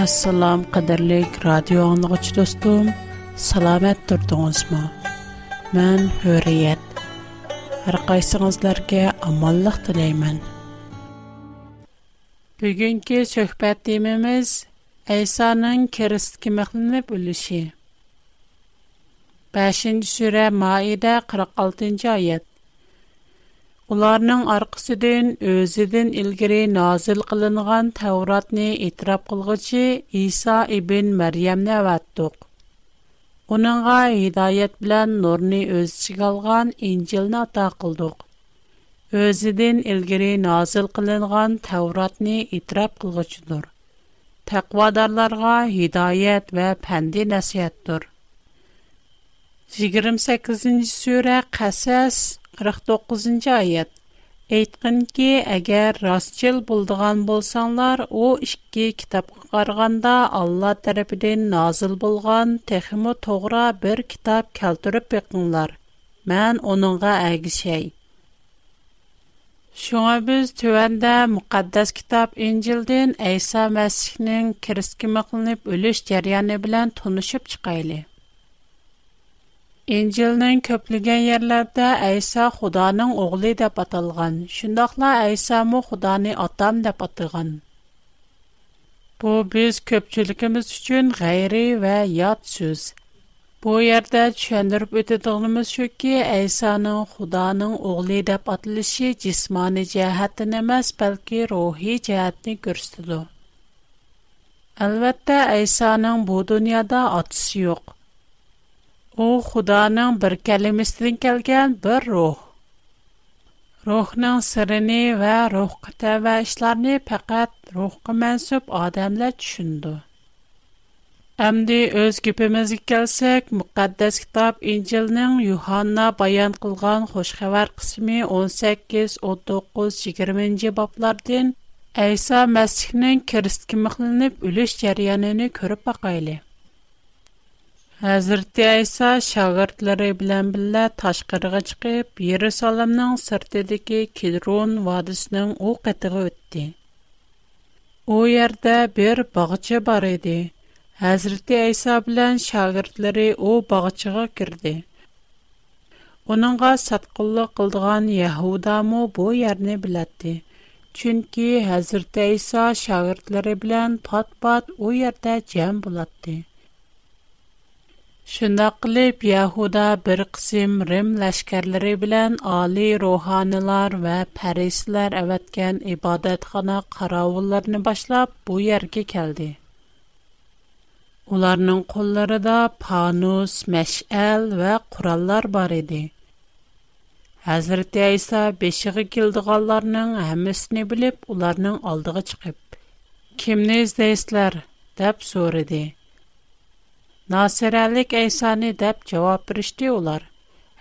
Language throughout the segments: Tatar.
Assalam qaderlek radio onluğıch dostum. Salamet turdúngızma? Men Hüriyet. Hər qaysızlarga amanlıq dilämen. Köygenki söhbätdimimiz Ehsanın Kerestkimäxnne bölüşi. 5-nji sura Maide 46-nji ayet. ularning orqasidan o'zidan ilgari nozil qilingan tavrotni e'tirof qilg'ichi iso ibn maryamni avatdiq uningga hidoyat bilan nurni o'z ichiga olgan injilni ato qildiq o'zidan ilgari nozil qilingan tavrotni e'tirof qilg'ichidir taqvodorlarga hidoyat va pandi nasihatdir yigirma sakkizinchi sura qasas 49-cı ayət. Әйтқінке, әгәр расчыл бұлдыған болсаңлар, о ішкі кітапқа қарғанда Алла тәріпіден назыл болған тәхімі тоғра бір кітап кәлтіріп бекіңлар. Мән оныңға әгішәй. Шуңа біз төвәндә мұқаддас китап Инжилден Әйса Мәсіхнің кіріскі мәқылынып өліш жәрияны білән тұнышып чықайлы. İncilning ko'pligan yerlarda Aysa Xudoning o'g'li deb atalgan. Shundoqla Aysa mu Xudoni otam deb atagan. Bu biz ko'pchiligimiz uchun g'ayri va yot so'z. Bu yerda tushundirib o'tadiganimiz shuki, Aysaning Xudoning o'g'li deb atalishi jismoniy jihatdan emas, balki ruhiy jihatni ko'rsatadi. Albatta, Aysaning bu dunyoda otasi yo'q. O Xudanın bir kəliməsindən kelgan bir ruh. ruhning sirini va ruhqa təvə işlərini faqat ruhqa mansub odamlar tushundi Əmdi o'z güpümüzə kelsak muqaddas kitob injilning Yuhanna bayon qilgan xushxabar qismi 18, 19, 20-ci bablardan Әйса masihning кірісткі мұқылынып үліш жәрянені көріп бақайлы. Hazreti Isa shogirdlari bilan birga tashqariga chiqib, Yerusalimning sirtidagi Kidron vodisining u qatiga o'tdi. U yerda bir bog'cha bor edi. Hazreti Isa bilan shogirdlari o bog'chaga kirdi. Onunğa satqınlıq qıldığan Yahuda mı bu yerni bilərdi. Çünki Hazreti Isa şagirdləri bilən pat-pat o yerdə cəm bulatdı. Шундай кылып Яхуда бер кысым Рим лашкарлары белән али руханилар ва парислар әвәткән ибадат ибадатхана каравылларын башлап бу яргә келде. Уларның кулларында панус, мәшәл ва кураллар бар иде. Хәзрәт Айса бешиге килдегәннәрнең һәммәсен белеп, уларның алдыга чыгып, "Кемне издәсләр?" дип сорады. Nasirəlik əysəni dəb cavab birişdi olar.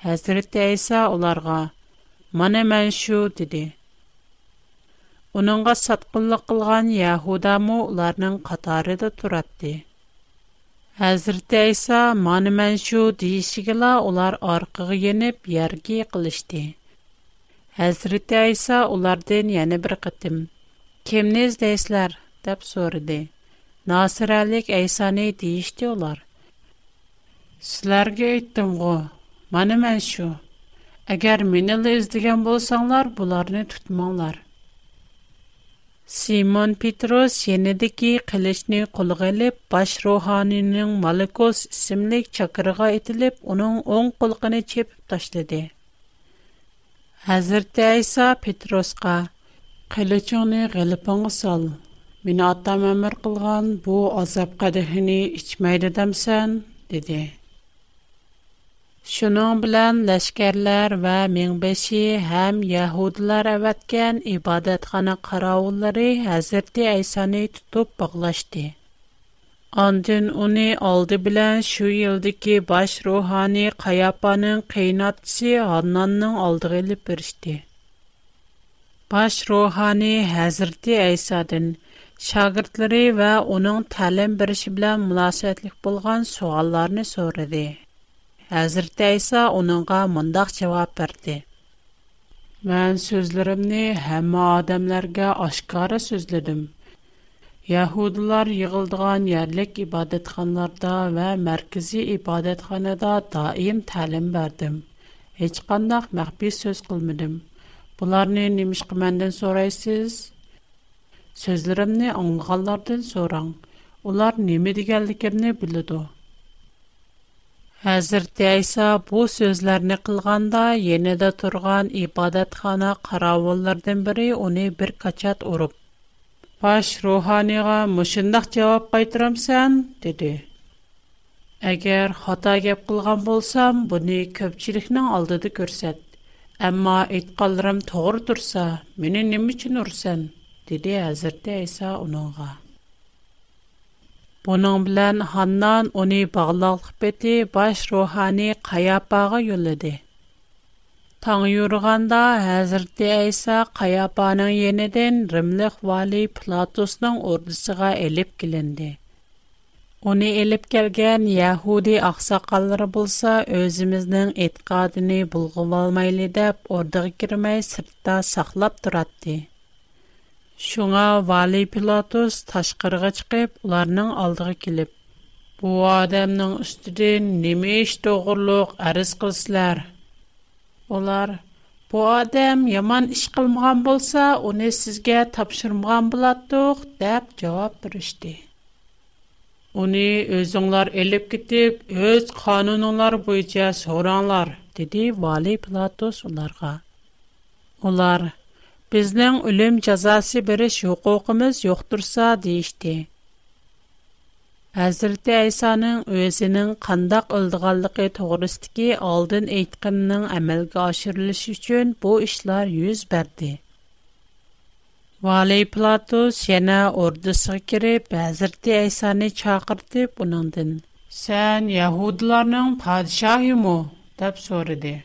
Həzirət əysə olarqa, mənə mən şü, dedi. Onunqa satqınlıq qılğan Yahudamı onlarının qatarı da turatdı. Həzirət əysə, mənə mən şü, deyişikilə onlar arqıqı yenib yərgi qılışdı. Həzirət əysə, onlar din yəni bir qıtdım. Kim nəz dəyislər, dəb soru, dey. Nasirəlik əysəni Силарге иттым ғо, маны мэн шу. Агар мини лы издиган болсанлар, бұларни түтманлар. Симон Петрос сенедики килични кулғы лип, баш руханиниң Маликос ісимлик чакырыға итилип, оның оң кулғыни чепіп ташлиди. Хазирт дейса Петросқа, киличуни гилипан ғысал, мини атам амир кулған, бу азап қадыхини ічмайды дамсан, диди. Шунуң билэн лашкарлар ва минбэши хэм яхудылар аваткан ибадатхана қараулары Хазирти Айсаны тутуп бағлашди. Ан дүн уни алды билэн шу юлді баш рухани Қаяпанын қейнатси Аннаннын алдығы лип біршди. Баш рухани Хазирти Айсадын шагыртлыри ва унуң талим бірші билэн мулашэтлих болған суаларыни сориди. Хәзрәт Айса оныңга мондак җавап берде. Мен сүзләремне һәм адамларга ашкара сүзләдем. Яһудлар йыгылдыган ярлык ибадатханларда ва мәркәзи ибадатханада даим тәлим бердем. Һеч кандак мәхби сүз кылмадым. Буларны нимиш кимәндән сорайсыз? Сүзләремне аңлаганлардан сораң. Улар неме дигәнлекемне Hәzir Айса бу сүзләрне кылганда яныда турган ибадатхана карауыллардан бире уни бер качат урып. "Паш руханиға, мышындык җавап кайтырам сан?" диде. "Әгәр хата яп кылган булсам, буны көччелекнең алдыды күрсәт. әмма әйткәнләрем туры дурса, менән ни өчен ур сан?" диде Хәzir Täisa уңорга. Бұның білән Ханнан оны бағылалық беті баш рухани қаяпаға юліді. Таң юрғанда әзірді Әйса қаяпаның еніден Римлік вали Платусның ордысыға әліп келінді. Оны әліп келген Яхуди ақсақалары болса, өзіміздің етқадыны бұлғып алмайлы деп, ордығы кірмей сыртта сақлап тұратты. Шуңа Вали Пилатус ташқырға чықип, уларының алдығы килип. Бу адамның үстіден неме іш доғырлық әріз қылсылар. Улар, Бу адам яман іш қылмған болса, уни сізге тапшырмған боладдух, деп, жауап бір ішди. Уни өзіңлар еліп китиб, өз қануныңлар бойча соғранлар, деди Вали Пилатус уларға. Улар, Bizning o'lim jazosi berish huquqimiz yo'qtursa deyishdi. Hazreti Aysoning o'zining qandoq o'ldiganligi to'g'risidagi oldin aytqinning amalga oshirilishi uchun bu ishlar yuz berdi. Vali Platus yana ordisiga kirib, Hazreti Aysoni chaqirtib, uningdan "Sen Yahudlarning podshohimi?" deb so'radi.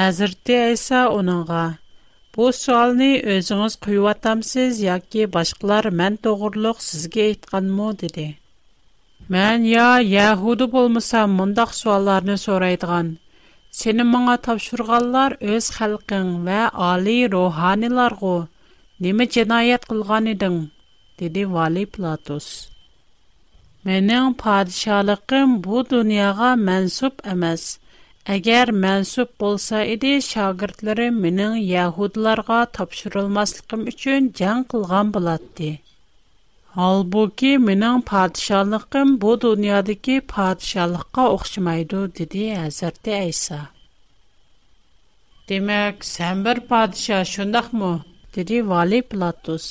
Hazreti Aysa uningga Bu sualni özüňiz quyup atamsyz ýa-ki başgalar men dogurluk sizge aýtganmy dedi. Men ýa Yahudi bolmasam mundaq suallaryny soraýdygan. Seni maňa tapşyrganlar öz halkyň we ali rohanylar go näme jinayat kılgan dedi Vali Platos. «Menin padişalygym bu dünýäge mensup emes. Әгәр мәнсуб булса иде, шагирдләре минең яһудларга тапшырылмаслыгым өчен җан кылган булатты. Halbuki минең падишалыгым бу дөньядагы падишалыкка охшамайды, диде Хәзрәт Әйса. Демәк, сән бер падиша шундакмы? диде Вали Платус.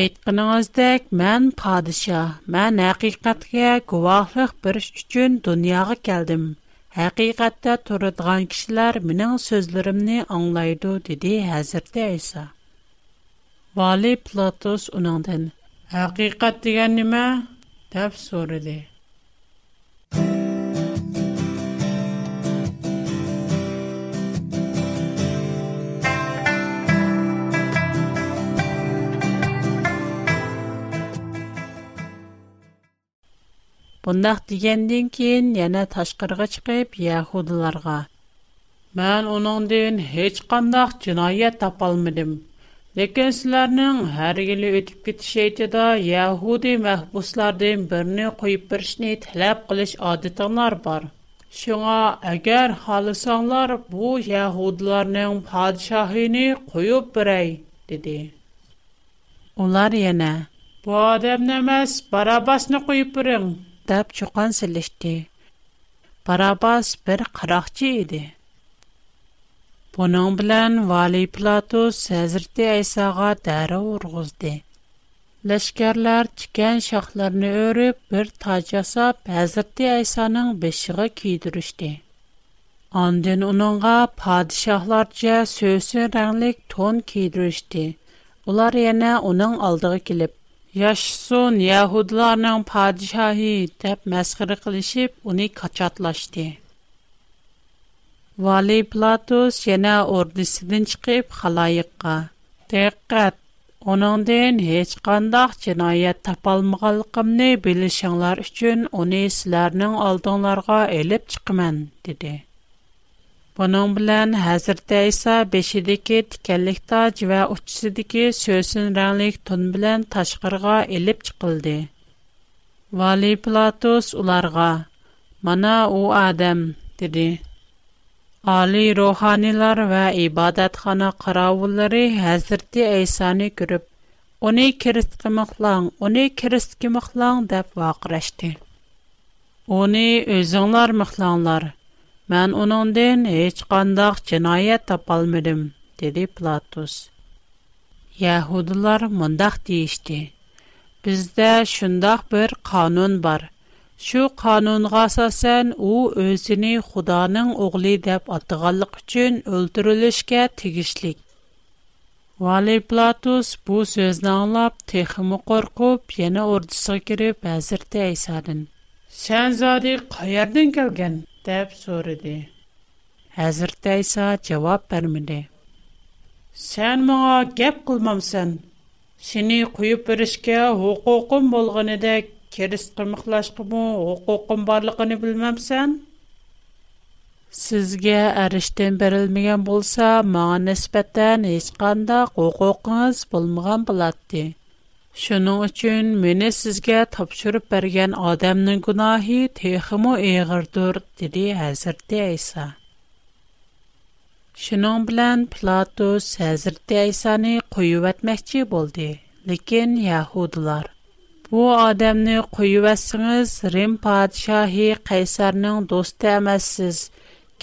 Әйткәнеңездәк, мен падиша, мен хакыйкатьгә гувахлык бериш өчен дөньяга келдим. Həqiqətdə turudğan kişilər mənim sözlərimi anlaydı, dedi Həzrət İsa. Vali Platos onundan Həqiqət deyən nə? deyə Бондах дигенденкен, яна ташкырга чыгайб яхудыларга. Мен ононден хич қандах джинайят тапалмидим. Лекен сыларның, хар елі өтпит шейтада яхуди махбусларды бірні қойып біршні таляп қылыш адытанлар бар. Шыңа, агер халысанлар, бұ яхудыларның падшахини қойуп бірай, диди. Онлар яна, Бу адам намаз барабасны қойып бірінг тап чуқан сөйлешти. Барабас бир қарақчы еді. Бұның білен Вали Платус Сәзірті Айсаға дәрі ұрғызды. Ләшкерлер тікен шақларыны өріп, бір тачаса Сәзірті Айсаның бешіғі күйдірішті. Анден ұныңға падишахларча сөзі рәңлік тон күйдірішті. Олар ене ұның алдығы келіп, Yaşsun Yahudlarning padişahı deb məsxərə qilishib, uni qaçatlaşdı. Vali Platus yana ordisidan chiqib xaloyiqqa: "Diqqat, Onundan hech qandaq jinoyat topolmaganligimni bilishinglar uchun uni sizlarning oldinglarga elib chiqaman, dedi. Bunun bilan Hazreti İsa beşidiki tikenlik tac ve uçsidiki söğsün rənglik tun bilan taşqırğa elip çıqıldı. Vali Platus ularga, mana u adam, dedi. Ali ruhanilar ve ibadatxana qaravulları Hazreti İsa'ni görüp, Оны киріст қымықлаң, оны киріст қымықлаң деп вақырашты. Оны өзіңлар мұқлаңлар, Мен оныңден еч қандақ чинайет тапалмедім, деді Платус. Яхудылар мұндақ дейішті. Бізді шындақ бір қанун бар. Шу қанунға сасен, о өзіні Худаның оғли деп атығалық үчін өлтірілішке тігішлік. Вали Платус бу сөзін аңлап, текімі қорқып, ені ордысы керіп әзірті әйсадын. Сән зады қайардың келген? деп сөреді. Хәзірт Айса жауап бермеді. Сән маған кеп қылмамсан, сені құйып бірішке құқықым болғаны дек, керіс қымықлашқы құқықым оқуқым барлықыны білмемсен? Сізге әріштен берілмеген болса, маған неспеттен ешқанда оқуқыңыз болмаған болатты. Şunun üçün məni sizə tapşırıb bərgən adamın günahı texmo ağırdır, dedi Həzrət İsa. Şunun bilan Platus Həzrət İsa'nı qoyub etməkçi boldu, lakin Yahudilar bu adamni qo'yivasiniz rim podshohi qaysarning do'sti emassiz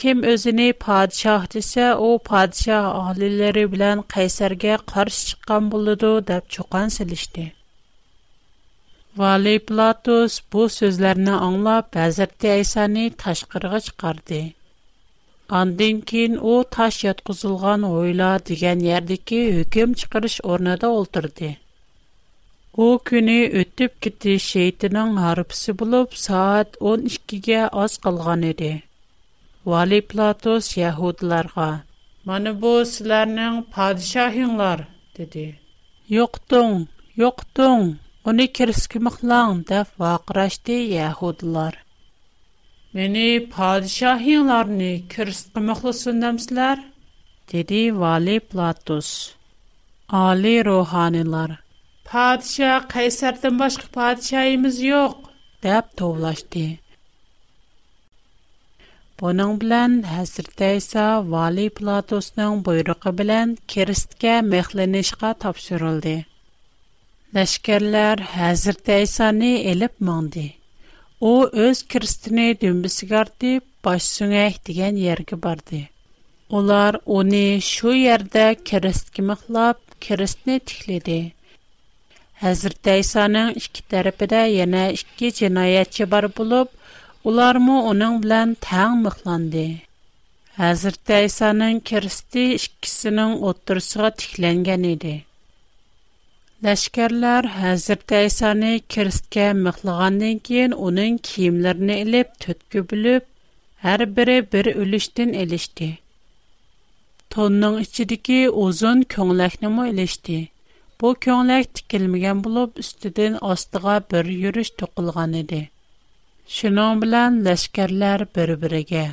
Kim özünü padişah desa, o padişah ohlilari bilan Qaysarga qarşı chiqqan bo'ladi deb cho'qon silishdi. Vali Platus bu so'zlarni anglab, Hazrat Aysani tashqariga chiqardi. Ondan keyin u tosh yotqizilgan o'yla degan yerdagi hukm chiqarish ornada o'ltirdi. O kuni o'tib gitti şeytinin harpisi bo'lib, saat 12 ga az qolgan edi. Vali Platos Yahudlarga, ''Mana bu sizlarning padişahinglar'' dedi. ''Yo'qding, yo'qding, uni kirskimiqlang'' deb vaqrashdi Yahudlar. ''Meni padişahinglarni kirskimiqlasin demsizlar?'' dedi Vali Platos. Ali ruhanilar, ''Padişah Qaysardan boshqa padişahimiz yo'q'' deb tovlashdi. Бұның білән, әсірті әйса, Вали Платосның бұйрықы білән, керістке мәхленешқа тапшырылды. Нәшкерлер әзірті әйсаны әліп маңды. О, өз керістіне дүмбісі қарды, баш сүңәк ергі барды. Олар оны шу ерді керістке мұқлап, керістіне тіхледі. Әзірті әйсаның үшкі тәріпі де ене үшкі бар болып, ularmı onun bilan tang miqlandı. Hazreti İsa'nın kirsti ikkisinin o'ttirisiga tiklangan edi. Ләшкәрләр Хәзрәт Исаны кирсткә мыхлагандан кин уның киемләрен элеп төткү бүлеп, һәр бире бер үлештен элешти. Тонның içидәге озын көңләкне мо элешти. Бу көңләк тикилмәгән булып, үстидән астыга бер йөреш тукылган иде. Şunun билан лашкарлар бир-бирига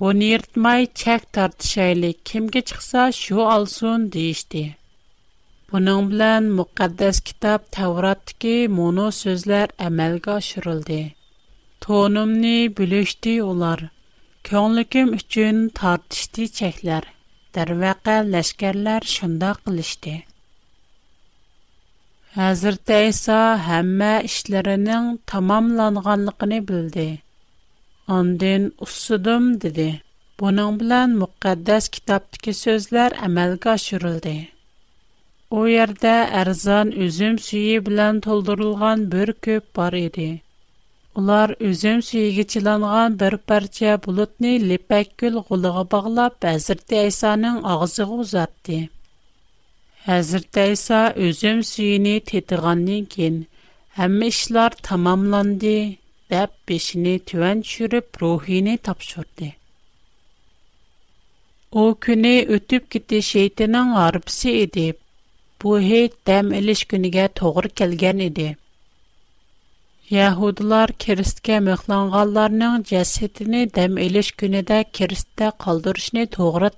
buni yirtmay чек tortishaylik kimga chiqsa шу olsin deyishdi buning билан муқаддас kitob tavrotdagi моно so'zlar амалга oshirildi to'nimni bilishdi улар, ko'nglim uchun tortishdi chaklar Дарвақа лашкарлар shundoq qilishdi Әзірт әйса әммә işlərinin tamamlanғанлықыны білді. Әндің ұссыдым, деді. Бұның білән мүкәддәс китаптық сөзлер әмәлгі ашырылды. О ердә әрзан үзім сүйі білән толдырылған бір көп бар еді. Олар үзім сүйігі тіланған бір партия бұлытны лепәккіл ғылығы бағылап әзірт әйсаның ағызығы ұзатты. Hazırda isə özüm suyunu tetigəndən kən həm işlər tamamlandı deyə beşini tüvən çürüb ruhini tapşırdı. O günü ötüb gitti şeytinin arıbsi idi. Bu heyt dəm iliş günüge toğır kəlgən idi. Yahudlar kiristke mıxlanğallarının cəsidini dəm iliş günüde kiristte qaldırışını toğra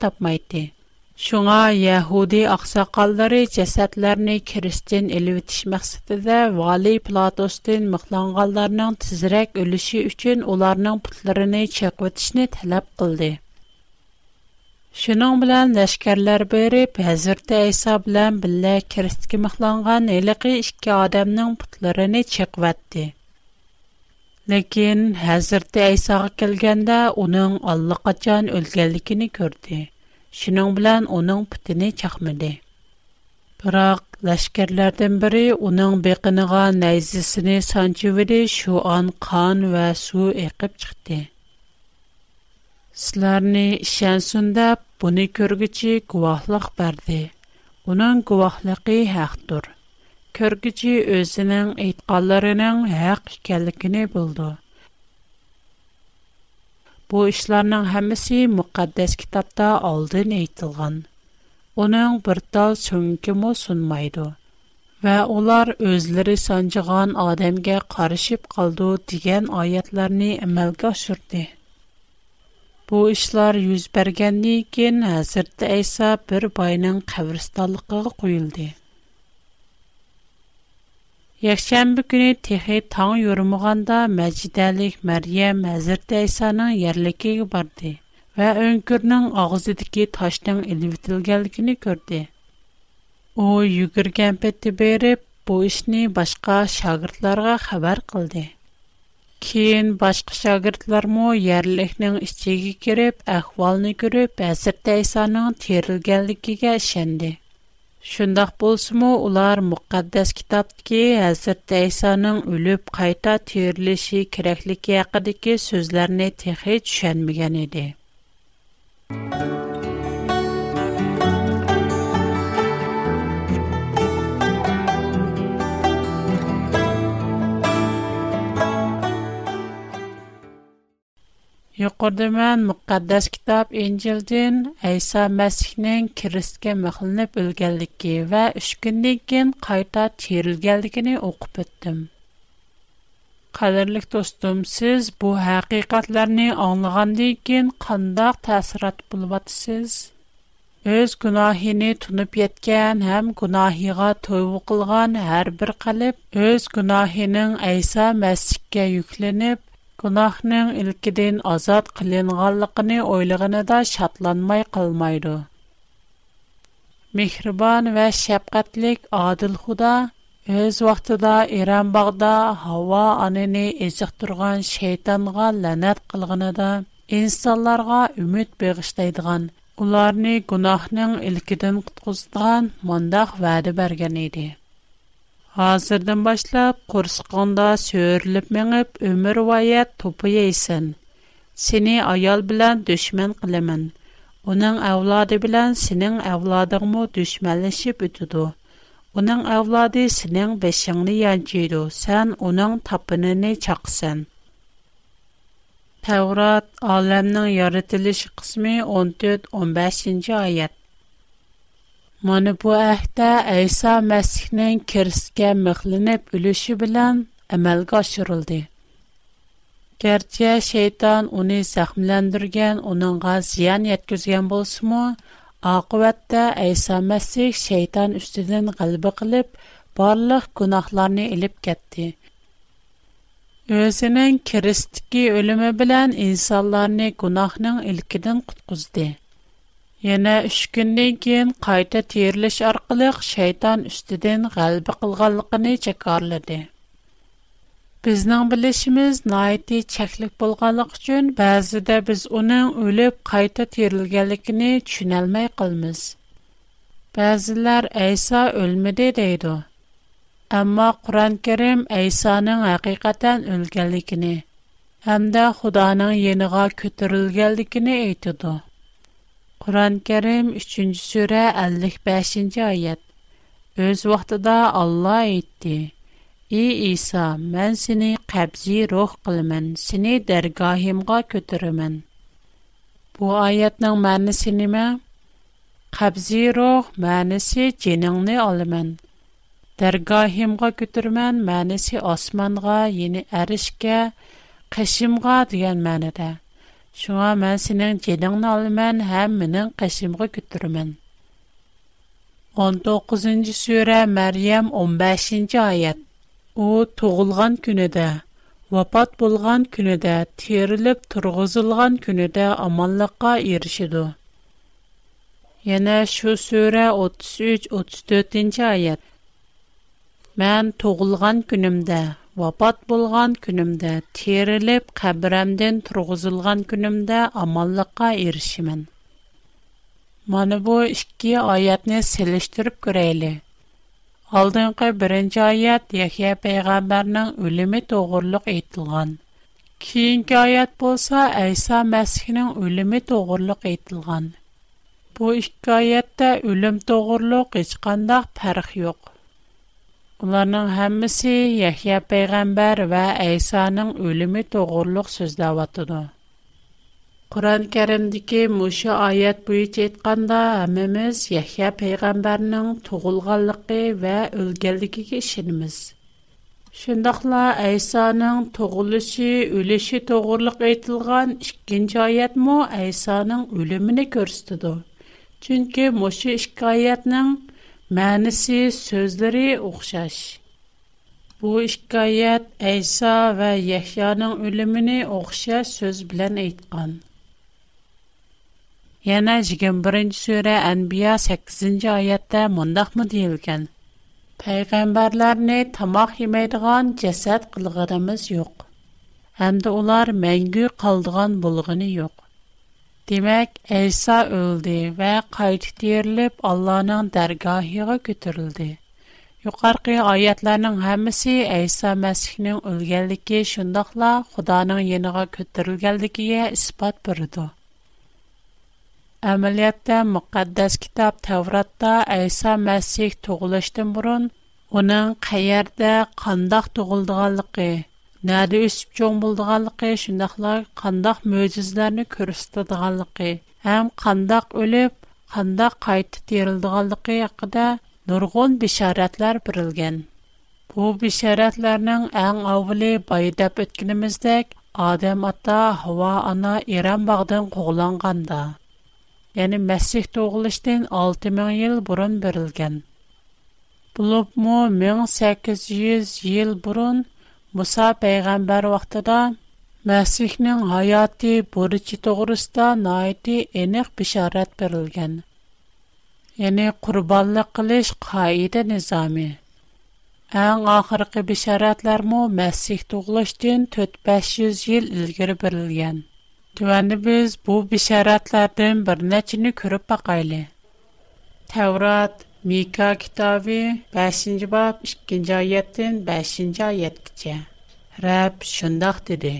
Шуңа яһуди аксакаллары җәсәтләрен кристиан элеп итиш максатыдә Вали Платостин мәхланганларның тизрәк өлеше өчен уларның путларын чакытышны таләп кылды. Шуның белән нәшкәрләр берип, Хәзрәт Айса белән биллә кристиан мәхланган элеге ике адамның путларын чакытты. Ләкин Хәзрәт Айсага килгәндә, уның аллы качан өлгәнлекене Шинон билан унинг путини чахмади. Бирок лашкарлардан бири унинг беқинига найзисини санчивди, шу он қон ва су эқиб чиқди. Силарни ишансун деб буни кўргичи гувоҳлик берди. Унинг гувоҳлиги ҳақдир. Кўргичи ўзининг айтқанларининг ҳақ эканлигини Bu işlərinin hamısı müqəddəs kitabda aldın aytılğan. Onun bir dal sönkümü sunmaydı və onlar özləri sancığan adamğa qarışıb qaldı degan ayətlərini əməlgə aşırdı. Bu işlər yüz bərgəndən keyin Hazret İsa bir bayının qəbristonluğuna qoyuldu. Якшәмбе көне техе таң юрмаганда Мәҗидәлек Мәрйәм Хәзрәт Айсаның ярлыгыгә барды ва өңкүрнең агызыдагы таштан илвитилгәнлыгын күрде. О, югырган петте берип, бу эшне башка шагыртларга хабар кылды. Кейин башка шагыртлар мо ярлыкның ичиге кирип, әхвалны күреп, Хәзрәт Айсаның терилгәнлыгыга Шундай болсымы, улар Муқаддас китаптагы Хазрат Айсаның үлеп кайта тирлеше кирәклеге хакыдагы сүзләрне техе төшенмәгән иде. Yuqorda men muqaddas kitob İncildin Isa Masihning Kristga mahlinib o'lganligi va 3 kundan keyin qayta tirilganligini o'qib o'tdim. Qadrli do'stim, siz bu haqiqatlarni anglagandan keyin qandoq ta'sirat bulvatısınız? Öz günahini tunub yetkən, həm günahiga tövbə qılğan hər bir qalb öz günahinin İsa Məsihə yüklənib gunohning ilkidan ozod qilinganligini o'ylaganida shodlanmay qolmaydi mehribon va shafqatlik odil xudo o'z vaqtida eronbog'da havo onini turgan shaytonga la'nat qilganida insonlarga umid bag'ishlaydigan ularni gunohning ilkidan qutqizgan mondoq va'da bergan edi Hazırdan başlap qorsqonda söyrülüp meňip ömür wayat topu yeysen. Seni ayal bilen düşmen qilaman. Onun avladı bilen senin avladıňmy düşmenleşip ötüdi. Onun avladı senin beşiňni ýanjydy. Sen onun tapynyny çaqsan. Tevrat alamның yaratılış kısmı 14-15. ayet. Mana bu əhdə İsa Məsihnin kirskə məxlinib ölüşü bilən əməlgə aşırıldı. Gerçi şeytan onu zəxmləndirgən, onunğa ziyan yetküzgən bolsumu, aqıvətdə İsa Məsih şeytan üstüdən qalbi qılıb, barlıq günahlarını elib getdi. Özünün kiristiki ölümü bilən insanlarını günahının ilkidən qutquzdi. Yana 3 kundan keyin qayta terilish orqali shayton ustidan g'alba qilganligini jakorladi. Bizning bilishimiz noiti cheklik bo'lganligi uchun ba'zida biz uning o'lib qayta terilganligini tushunalmay qolamiz. Ba'zilar Aysa o'lmadi deydi. Ammo Qur'on-Karim Aysaning haqiqatan o'lganligini hamda Xudoning yeniga ko'tarilganligini aytadi. Qur'on Kərim 3-cü surə 55-ci ayət. Öz vaxtında Allah etdi. Ey İsa, mən səni qəbzi ruh qılımən, səni dərgahimğa götürəmən. Bu ayətin mənası nə? Qəbzi ruh mənası ciningni alımən. Dərgahimğa götürmən mənası osmanğa, yəni ərişkə, qəşimğa deyilən mənadır. Чырам мәсенең җыдыңны алым һәм минең кышымга күтәрәм. 19нче сүре Мәрйәм 15нче аят. У тугылган көн иде, вапат булган көн иде, терелеп тургызылган көн иде, аманлыкка эрешиде. Яңа шул сүре 33 34нче аят. Мән тугылган Вапат булған күнімді, тирилип, кабирамдин тұрғызылған күнімді амаллыка иришимен. Маны бу ішки аятны силиштырып күрейли. Алдынғы бірінч аят, Ехея пейгамбарның үліми доғурлык итилған. Киынки аят болса, Айса Масхиның үліми доғурлык итилған. Бу ішки аятта үлім доғурлык ічқандах парых йоқ. Onlarning hammasi Yahya payg'ambar va Aysoning o'limi to'g'riliq so'zlayotdi. Qur'on Karimdagi mushu oyat bo'yicha aytganda, hammamiz Yahya payg'ambarning tug'ilganligi va o'lganligiga ishonamiz. Shundoqla Aysoning tug'ilishi, o'lishi to'g'riliq aytilgan 2-chi oyatmo Aysoning o'limini ko'rsatadi. Chunki mushu ikki Mənisi, sözləri oxşar. Bu hekayət İsa və Yəhyanın ölümünü oxşar söz bilan aytqan. Yana 21-ci surə Ənbiya 8-ci ayətdə mındaqmı deyilgən? Peyğəmbərlərini tamaq yeməydiğan cəsəd qılğırımız yox. Həmdə onlar məngü qaldığan bulğunu yox. دیمه ایسا اول دی و قایت دیر لب الله نان درگاهی را کتر دی. یوقارقی آیات لان همه سی ایسا مسیح نم اول گل دیکی شندخلا خدا نان ینگا کتر گل دیکیه Надер исәп чон булдыганлыкы, шул 낙лар қандақ мөҗизләрен күрсәтдеганлыгы, һәм қандақ өлеп, қанда кайтып терелдеганлыгы якидә дөргөн бишараәтләр бирелгән. Бу бишараәтләрнең иң аввали байда пэткинмиздек Адам атта һуа ана Иран багдан кугланганда, яни Мәсих тугылыштын 6000 ел бурын бирелгән. Булык 1800 Musa peyğəmbər vaxtında Məsihnin həyatı borcu toğrusda naiti eniq bişarət verilgan. Yəni qurbanlıq qilish qayda nizami. Ən axırqı bişarətlərmü Məsih doğuluşdan 4-500 il ilgiri verilgan. Tüvəndi biz bu bişarətlərdən bir neçini görüb baxaylı. Təvrat Мика китаби 5-нче бап 2-нче аяттан 5-нче аяткача. Раб шундый диде: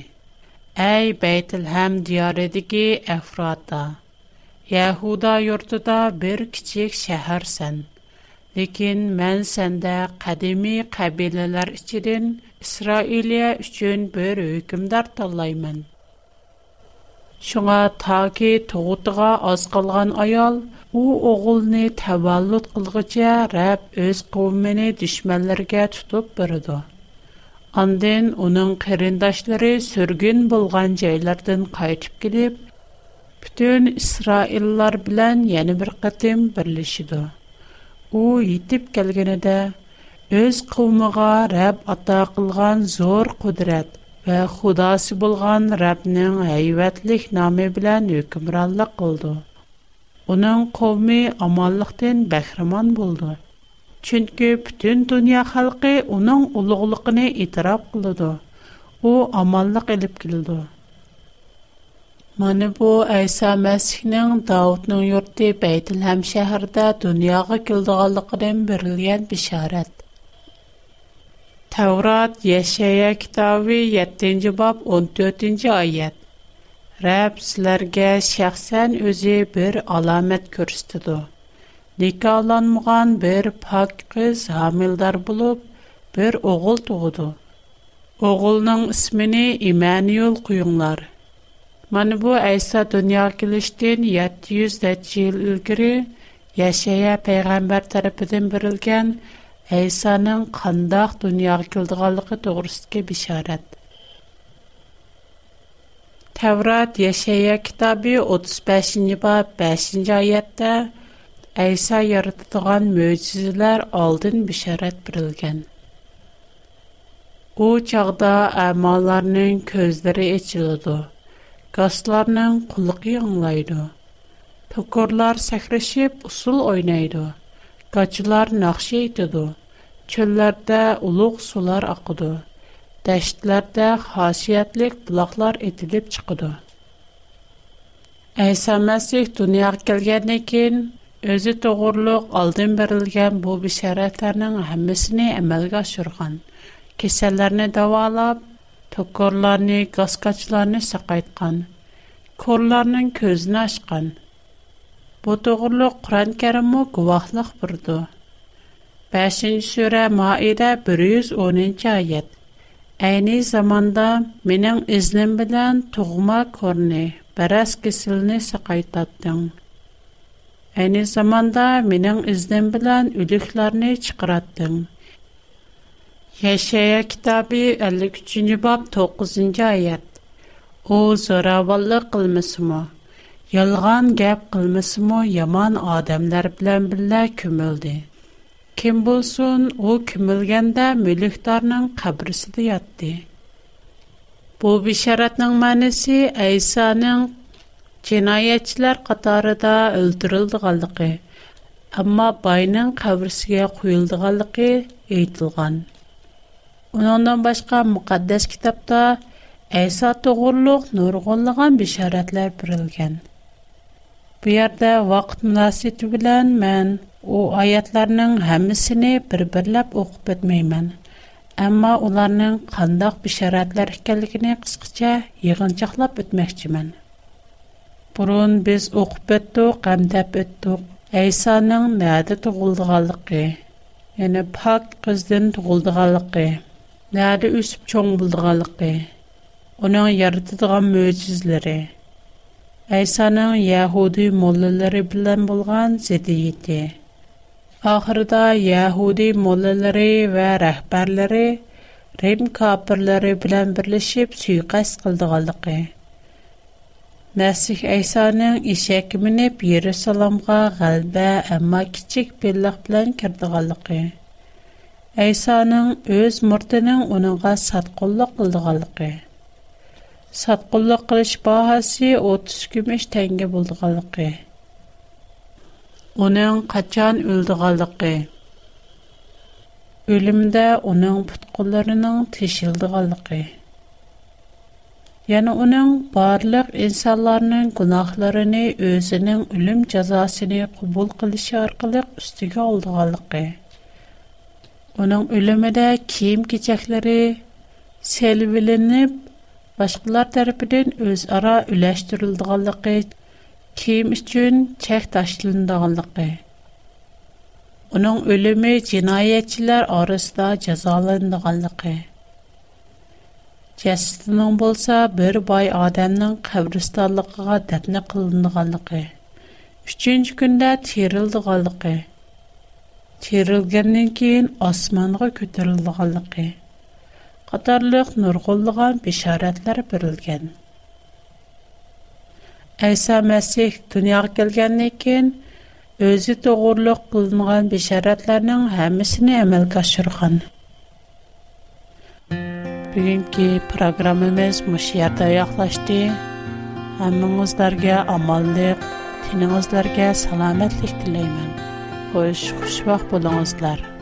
"Әй Бәйтелхәм диярыдагы Афрата, Яһуда йортыда бер кичек шәһәрсән. Ләкин мен сәндә кадими кабилалар ичидән Исраилия өчен бер хөкемдар таллаймын." Шуңа таки туутыга аз аял У огылны таваллут кылгыча Рәб үз قومыны düşмәндәркә тутып биридо. Ан ден уның кәрендәшләре сөргән булган яйлардан кайтып килеп, бүтән исраиллиләр белән яны бер кыtım берleşидо. У йەتیп кәлгәне дә үз قومыга Рәб ата кылган зур кудрат һәм Худосы булган Рәбнең һәйвәтлек исеме белән Уның комми аманлыктан баһриман булды. Чөнки бүтән дөнья халкы уның улуглыгына иттираф кылды. У аманлык алып келды. Мен бу әйса мәсихнең Даудуң йорты Бейтлеһәм шәһәрендә дөньяга килдеген бәриләт бишарат. Таврот яшәя китавы 7нҗи бап 14нҗи аят. Рәб сіләргә шәхсән өзі бір аламет көрістіду. Никаланмыған бір пак қыз хамилдар болып, бір оғыл туғыду. Оғылның ісміні Иманиул құйыңлар. Мәні бұ Айса дүния келіштен 700 дәтчі ел үлгірі, Яшая пәйғамбар тәріпідің бірілген Айсаның қандақ дүния келдіғалықы тұғырыстығы бішарады. Təvrat Yaşaya kitabı 35-ci bab 5-ci ayədə İsa yaradılan möcüzələr aldın bişarət birilgan. O çağda əmalarının gözləri açıldı. Qaslarının qulaqı yanlaydı. Tokorlar səhrəşib usul oynaydı. Qaçılar naxşı etdi. Çöllərdə uluq sular aqıdı. Dəştlərdə xasiyyətli bulaqlar edilib çıxdı. Əysa Məsih dünyaya gəlgəndən kən özü doğurluq aldın verilgən bu bişərətlərin hamısını əmələ gətirgan. Kesəllərini davalab, tokorlarını, qasqaçlarını saqaytqan, korlarının Bu doğurluq Quran-Kərimə guvahlıq burdu. 5-ci surə Maidə 110 Әйни заманда менің үзнім білән тұғыма барас бәрәс кесіліні сақайтаттың. Әйни заманда менің үзнім білән үліклеріні чықыраттың. Ешея китаби 53-ні бап 9-ні айет. О, зоравалы қылмысы му? Ялған гәп қылмысы Яман адамлар білән білә күмілді. Кем болсун, о кимилгәндә мөлектарның кабрысында ятты. Бу бишаратның мәнисе Айсаның җинаятьчылар катарында өлтүрелдегәнлеге, әмма байның кабрысыгә куелдыганлыгы әйтелгән. Уныңдан башка мөхәддәс китапта Айса тугырлык нургынлыгын бишаратлар бирелгән. Бу ярда вакыт мөнәсәбәте белән мен او аятларның همه سی نه بربرلاب اخبت میمن. اما اولرنن خنداق بشاراتلر کلیک نیکسکچه یعنی چخلاب بد مختیمن. پرون بیز اخبت تو قمداب بد تو عیسانن نهاد تو غلغلقی. یعنی پاک قصدن تو غلغلقی. نهاد یوسف چون غلغلقی. اونا یارت Ахырда яһуди моллалары ва рәхбәрләре Рим капырлары белән берләшеп суйкас кылдыганлыгы. Мәсих Айсаның ишәк минеп Иерусалимга гәлбә, әмма кичек биллек белән кирдыганлыгы. Айсаның үз мортының уныңга сатқынлык кылдыганлыгы. Сатқынлык кылыш баһасы 30 күмеш тәңге булдыганлыгы. Уның қатчан үлдіғалдығи. Улимді уның пудқуларының тишилдығалдығи. Яны уның барлык инсаларының кунахларыни өзінің улим джазасыни кубул қылишар қылыг үстігі олдығалдығи. Уның улимді ким кичеклари селі башкалар тарапидың өз ара үлэштірулдығалдығи, kim эшчән чек ташландыганлыкы. Уның өлеме җинаятчылар арасында язалындыганлыкы. Чәстенең булса, бер бай адамның каврыстанлыгыга тәтно кылындыганлыкы. 3нче көндә тирылдыганлыкы. Тирылгандан кин османга көтәрелдеганлыкы. Катарлык нурголдыган бишаратлар бирелгән. Әйса Мәсих дөньяға келгәннән кин өзі тоғырлық қылынған бешаратларның һәммәсен әмәлгә ашырган. Бүгенге программабыз мышы ярда яклашты. Һәммәңезләргә аманлык, тиңезләргә саламәтлек теләймен. Хош, хуш вакыт булыңызлар.